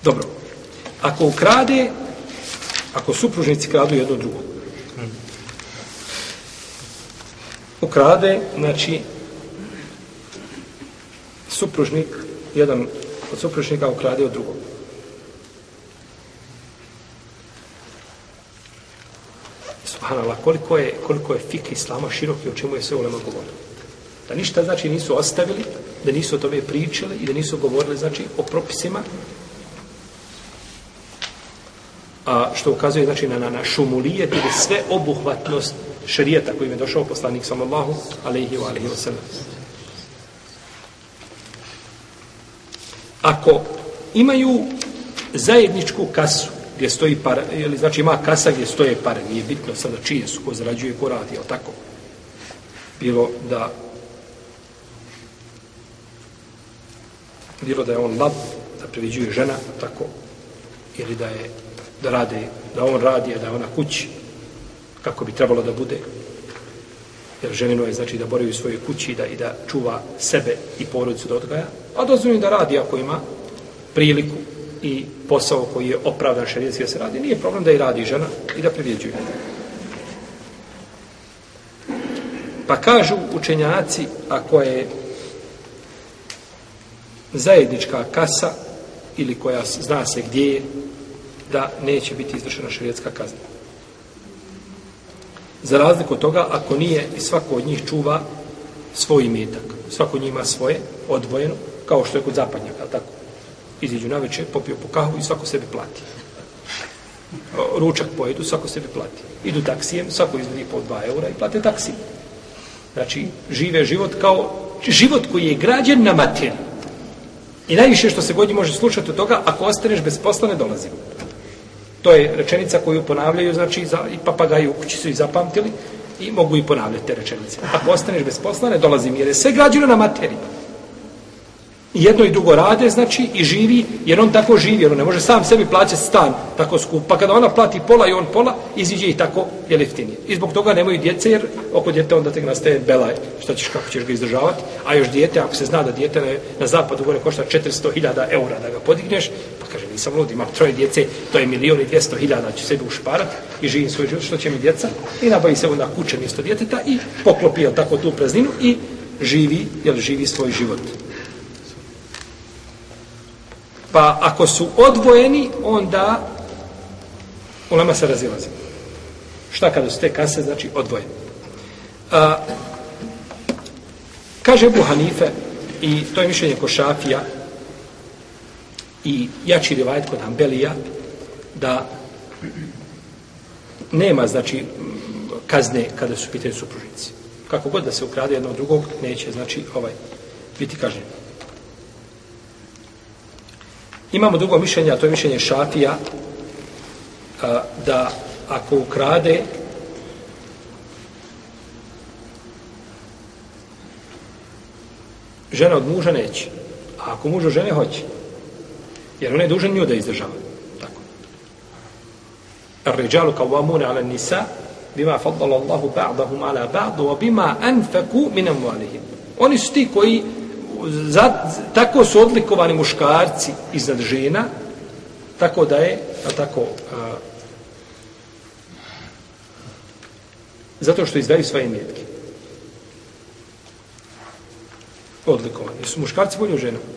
Dobro. Ako ukrade, ako supružnici kradu jedno drugo. Ukrade, znači, supružnik, jedan od supružnika ukrade od drugog. Subhanallah, koliko je, koliko je fik islama široki, o čemu je sve ulema govorio. Da ništa, znači, nisu ostavili, da nisu o tome pričali i da nisu govorili, znači, o propisima a, što ukazuje znači na, na, na šumulijet ili sve obuhvatnost šarijeta kojim je došao poslanik sallallahu alaihi wa alaihi wa sallam. Ako imaju zajedničku kasu gdje stoji para, ili znači ima kasa gdje stoje pare, nije bitno sada čije su, ko zarađuje, ko radi, ali tako. Bilo da bilo da je on lab, da priviđuje žena, tako, ili da je da rade, da on radi, a da ona kući, kako bi trebalo da bude. Jer ženino je znači da boraju u svojoj kući da, i da čuva sebe i porodicu da odgaja. A dozvoljim da radi ako ima priliku i posao koji je opravdan šarijetski da se radi. Nije problem da i radi žena i da privjeđuje. Pa kažu učenjaci, ako je zajednička kasa ili koja zna se gdje je, da neće biti izvršena šarijetska kazna. Za razliku od toga, ako nije, svako od njih čuva svoj imetak. Svako od njih ima svoje, odvojeno, kao što je kod zapadnjaka, ali tako? Iziđu na večer, popio po kahu i svako sebe plati. Ručak pojedu, svako sebe plati. Idu taksijem, svako izvedi po 2 eura i plate taksijem. Znači, žive život kao život koji je građen na materiju. I najviše što se godi može slušati od toga, ako ostaneš bez posla, ne dolazimo. To je rečenica koju ponavljaju, znači za, i papagaji u kući su ih zapamtili i mogu i ponavljati te rečenice. Ako ostaneš bez posla, ne dolazi mir. Je sve građeno na materiji. Jedno i drugo rade, znači, i živi, jer on tako živi, jer on ne može sam sebi plaćati stan tako skup. Pa kada ona plati pola i on pola, iziđe i tako je liftinije. I zbog toga nemoju djece, jer oko djete onda tek nastaje belaj, šta ćeš, kako ćeš ga izdržavati. A još djete, ako se zna da djete na, na zapadu gore košta 400.000 eura da ga podigneš, pa kaže, djece, vlodi, ima troje djece, to je milijon i dvjesto hiljada, će znači sebi ušparati i živi svoj život, što će mi djeca? I nabavi se onda kuće mjesto djeteta i poklopi, jel tako, tu prazninu i živi, jel živi svoj život. Pa ako su odvojeni, onda u nama se razilazi. Šta kada su te kase, znači odvojeni. A, kaže Buhanife, i to je mišljenje ko šafija, i jači rivajet kod Ambelija da nema znači kazne kada su pitanje supružnici. Kako god da se ukrade jedno od drugog, neće znači ovaj biti kažnjen. Imamo drugo mišljenje, a to je mišljenje Šafija da ako ukrade žena od muža neće, a ako muž od žene hoće, Jer on je dužan nju da izdržava. Tako. Ar-ređalu kawamuna ala nisa, bima faddala Allahu ba'dahum ala ba'du, wa bima anfaku minam walihim. Oni su ti koji, za, tako su odlikovani muškarci iznad žena, tako da je, a tako, a, zato što izdaju svoje mjetke. Odlikovani. Su muškarci bolje u ženama.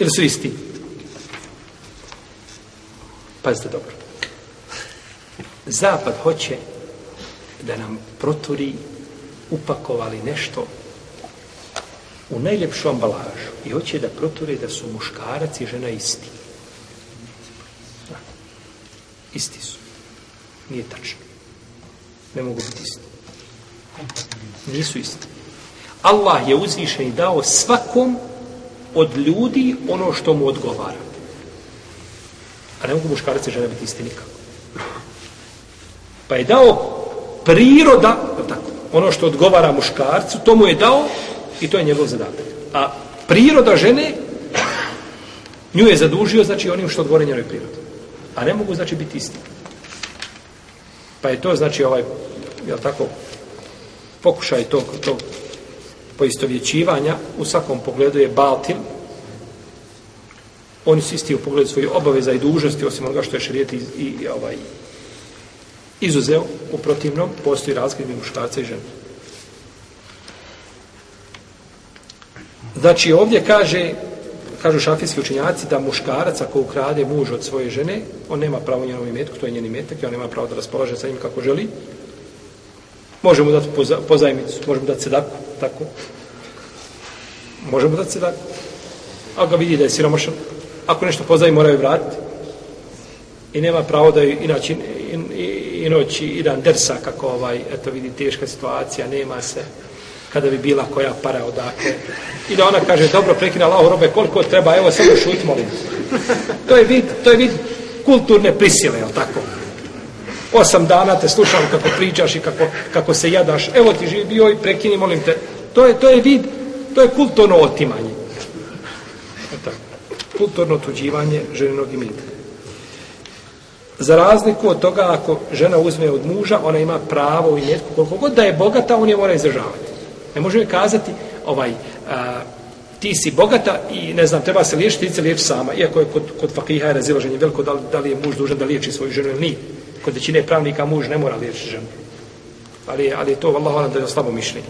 Ili su isti? Pazite dobro. Zapad hoće da nam proturi upakovali nešto u najljepšu ambalažu i hoće da proture da su muškarac i žena isti. Da. Isti su. Nije tačno. Ne mogu biti isti. Nisu isti. Allah je uzvišen i dao svakom od ljudi ono što mu odgovara. A ne mogu muškarac i žena biti isti nikako. Pa je dao priroda, tako, ono što odgovara muškarcu, to mu je dao i to je njegov zadatak. A priroda žene, nju je zadužio, znači, onim što odgovara njenoj prirodi. A ne mogu, znači, biti isti. Pa je to, znači, ovaj, jel tako, pokušaj tog, tog poistovjećivanja u svakom pogledu je Baltil. Oni su isti u pogledu svoje obaveza i dužnosti, osim onoga što je šarijet i, i, i ovaj, izuzeo. U protivnom, postoji razgled među muškarca i žene. Znači, ovdje kaže, kažu šafijski učenjaci, da muškarac, ako ukrade muž od svoje žene, on nema pravo njenom imetku, to je njen imetak, i on nema pravo da raspolaže sa njim kako želi, Možemo dati pozajmicu, možemo dati sedaku, tako. Možemo dati sedaku. Ako vidi da je siromašan, ako nešto pozajmi, moraju vratiti. I nema pravo da je inači, i, noć, i, i dan dersa, kako ovaj, eto vidi, teška situacija, nema se kada bi bila koja para odakle. I da ona kaže, dobro, prekina Allah robe, koliko treba, evo, samo šut, molim. To je vid, to je vid kulturne prisile, je tako? Osam dana te slušam kako pričaš i kako, kako se jadaš. Evo ti živi bio i prekini, molim te. To je, to je vid, to je kulturno otimanje. Eta, kulturno otuđivanje ženinog imetka. Za razliku od toga, ako žena uzme od muža, ona ima pravo i netko, koliko god da je bogata, on je mora izdržavati. Ne može joj kazati, ovaj, a, ti si bogata i ne znam, treba se liječiti, ti se liječi sama. Iako je kod, kod fakiha je raziloženje veliko, da li, da li je muž dužan da liječi svoju ženu ili nije kod većine pravnika muž ne mora liječiti ženu. Ali, ali to, vallahu alam, da je slabo mišljenje.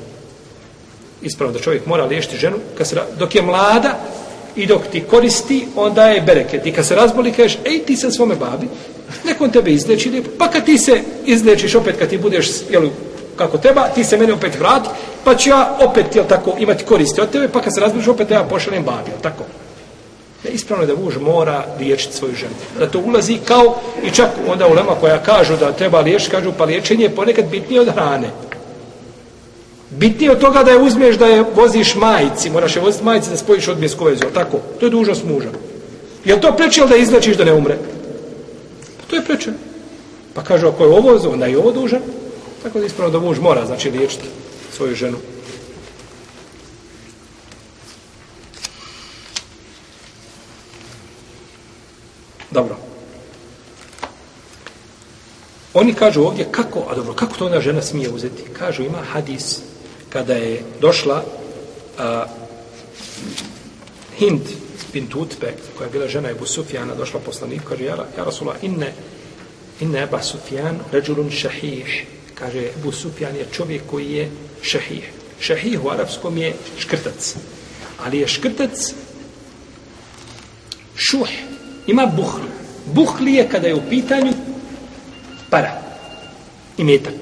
Ispravno da čovjek mora liješiti ženu, kad se, dok je mlada i dok ti koristi, onda je bereket. I kad se razboli, kažeš, ej, ti sam svome babi, nekom tebe izleči, pa kad ti se izlečiš opet, kad ti budeš, jel, kako treba, ti se mene opet vrati, pa ću ja opet, jel tako, imati koristi od tebe, pa kad se razboliš, opet ja pošaljem babi, jel tako? Ne ispravno je da muž mora liječiti svoju ženu. Da to ulazi kao i čak onda u lema koja kažu da treba liječiti, kažu pa liječenje je ponekad bitnije od hrane. Bitnije od toga da je uzmeš da je voziš majici, moraš je voziti majici da spojiš od mjeskove tako? To je dužnost muža. Je to preče da izlečiš da ne umre? Pa to je preče. Pa kažu, ako je ovo, onda je ovo dužan. Tako da ispravno da muž mora, znači, liječiti svoju ženu. Dobro. Oni kažu ovdje kako, a dobro, kako to ona žena smije uzeti? Kažu ima hadis kada je došla a, Hind bint Utbe, koja je bila žena Ebu Sufjana, došla poslanik, kaže, ja, ja Rasula, inne, inne Eba Sufjan, ređulun šahijih. Kaže, Ebu Sufjan je čovjek koji je šahijih. Šahijih u arapskom je škrtac. Ali je škrtac šuh, Ima buhl. Buhl je kada je u pitanju para i metak.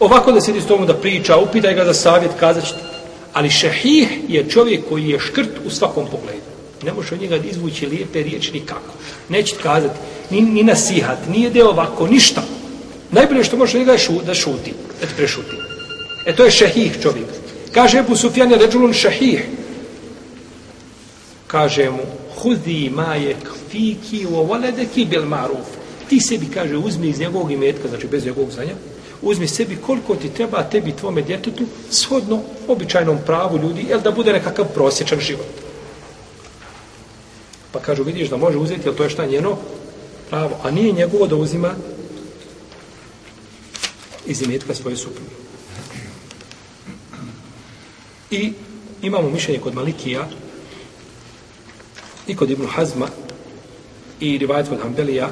Ovako da sjedi s tomu da priča, upitaj ga za savjet, kazat ćete. Ali šehih je čovjek koji je škrt u svakom pogledu. Ne možeš od njega izvući lijepe riječi nikako. Neće ti kazati, ni, ni nasihat, ni ide ovako, ništa. Najbolje što možeš od njega je šu, da šuti, da te prešuti. E to je šehih čovjek. Kaže Ebu Sufjan je ređulun šehih. Kaže mu, hudi ma je kfiki u ovoledeki bil maruf. Ti sebi, kaže, uzmi iz njegovog imetka, znači bez njegovog znanja, uzmi sebi koliko ti treba tebi i tvome djetetu shodno običajnom pravu ljudi, jel da bude nekakav prosječan život. Pa kažu, vidiš da može uzeti, jel to je šta njeno pravo, a nije njegovo da uzima iz imetka svoje supruge. I imamo mišljenje kod Malikija, i kod Ibnu Hazma i rivajt kod Hanbelija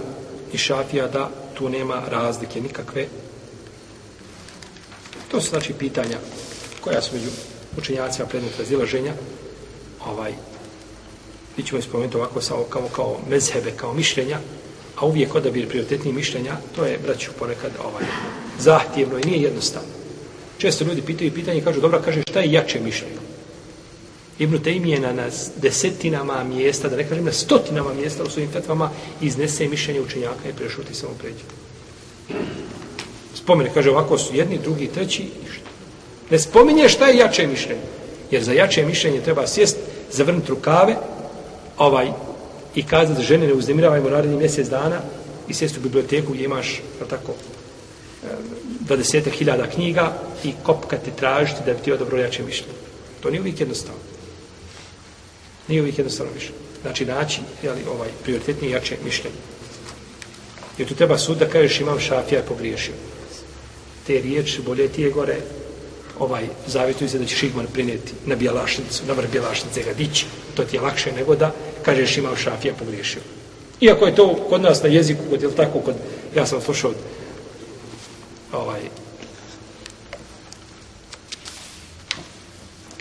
i Šafija da tu nema razlike nikakve. To su znači pitanja koja su među učenjacima predmet razilaženja. Ovaj, mi ćemo ispomenuti ovako samo kao, kao mezhebe, kao mišljenja, a uvijek odabir prioritetnih mišljenja, to je, braću, ponekad ovaj, zahtjevno i nije jednostavno. Često ljudi pitaju pitanje i kažu, dobro, kaže, šta je jače mišljenje? Ibn Taymije na desetinama mjesta, da ne kažem na stotinama mjesta u svojim fetvama, iznese mišljenje učenjaka i prešuti se ovom pređu. Spomene, kaže ovako su jedni, drugi, treći, ništa. Ne spominje šta je jače mišljenje. Jer za jače mišljenje treba sjest, zavrnuti rukave, ovaj, i kazati žene ne uznemiravajmo naredni mjesec dana i sjest u biblioteku gdje imaš, je tako, 20.000 eh, knjiga i kopka te tražiti da bi ti odobro jače mišljenje. To nije uvijek jednostavno. Nije uvijek jednostavno više. Znači način, jeli, ovaj, prioritetnije jače mišljenje. Jer tu treba sud da kažeš imam šafija je pogriješio. Te riječi bolje ti je gore, ovaj, zavituju se da će Šigman prinijeti na bjelašnicu, na vrh bjelašnice ga dići. To ti je lakše nego da kažeš imam šafija je pogriješio. Iako je to kod nas na jeziku, kod, je tako, kod, ja sam slušao od, ovaj,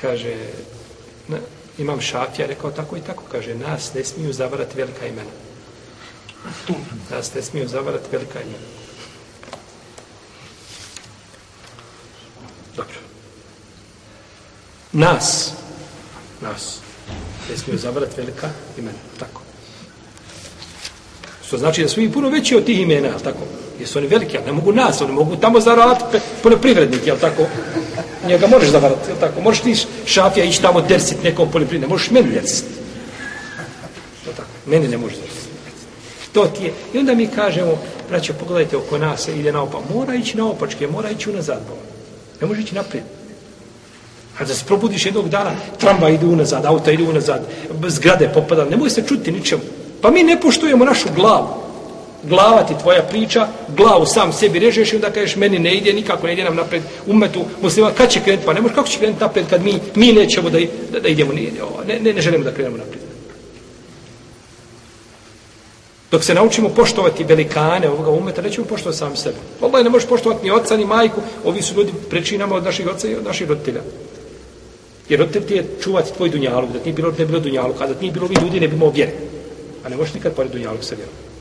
kaže, ne, imam šafija, rekao tako i tako, kaže, nas ne smiju zavarati velika imena. Nas ne smiju zavarati velika imena. Dobro. Nas. Nas. Ne smiju zavarati velika imena. Tako. Što znači da su i puno veći od tih imena, tako? Jesu oni veliki, ali ne mogu nas, oni mogu tamo zaraditi poljoprivrednik, jel tako? njega možeš zavarati, je tako? Možeš ti šafija ići tamo dersit nekom poljoprivrednom, možeš meni dersit. To tako, meni ne možeš dersit. To ti je. I onda mi kažemo, braćo, pogledajte oko nas, ide naopak. Mora ići naopačke, mora ići unazad, bo. Ne može ići naprijed. A da se probudiš jednog dana, tramba ide unazad, auta ide unazad, zgrade popada, ne može se čuti ničemu. Pa mi ne poštujemo našu glavu glava ti tvoja priča, glavu sam sebi režeš i onda kažeš meni ne ide nikako, ne ide nam napred umetu muslima, kad će krenuti, pa ne možeš, kako će krenuti napred kad mi, mi nećemo da, da, da idemo, nije, o, ne, ne, ne želimo da krenemo napred. Dok se naučimo poštovati velikane ovoga umeta, nećemo poštovati sam sebe. Allah ne možeš poštovati ni oca ni majku, ovi su ljudi prečinama od naših oca i od naših roditelja. Jer roditelj ti je čuvati tvoj dunjaluk, da ti nije bilo, ne bilo dunjaluk, a da ti nije bilo ovi ljudi, ne bi mogo vjeriti. A ne možeš nikad pored dunjaluk se vjerovati.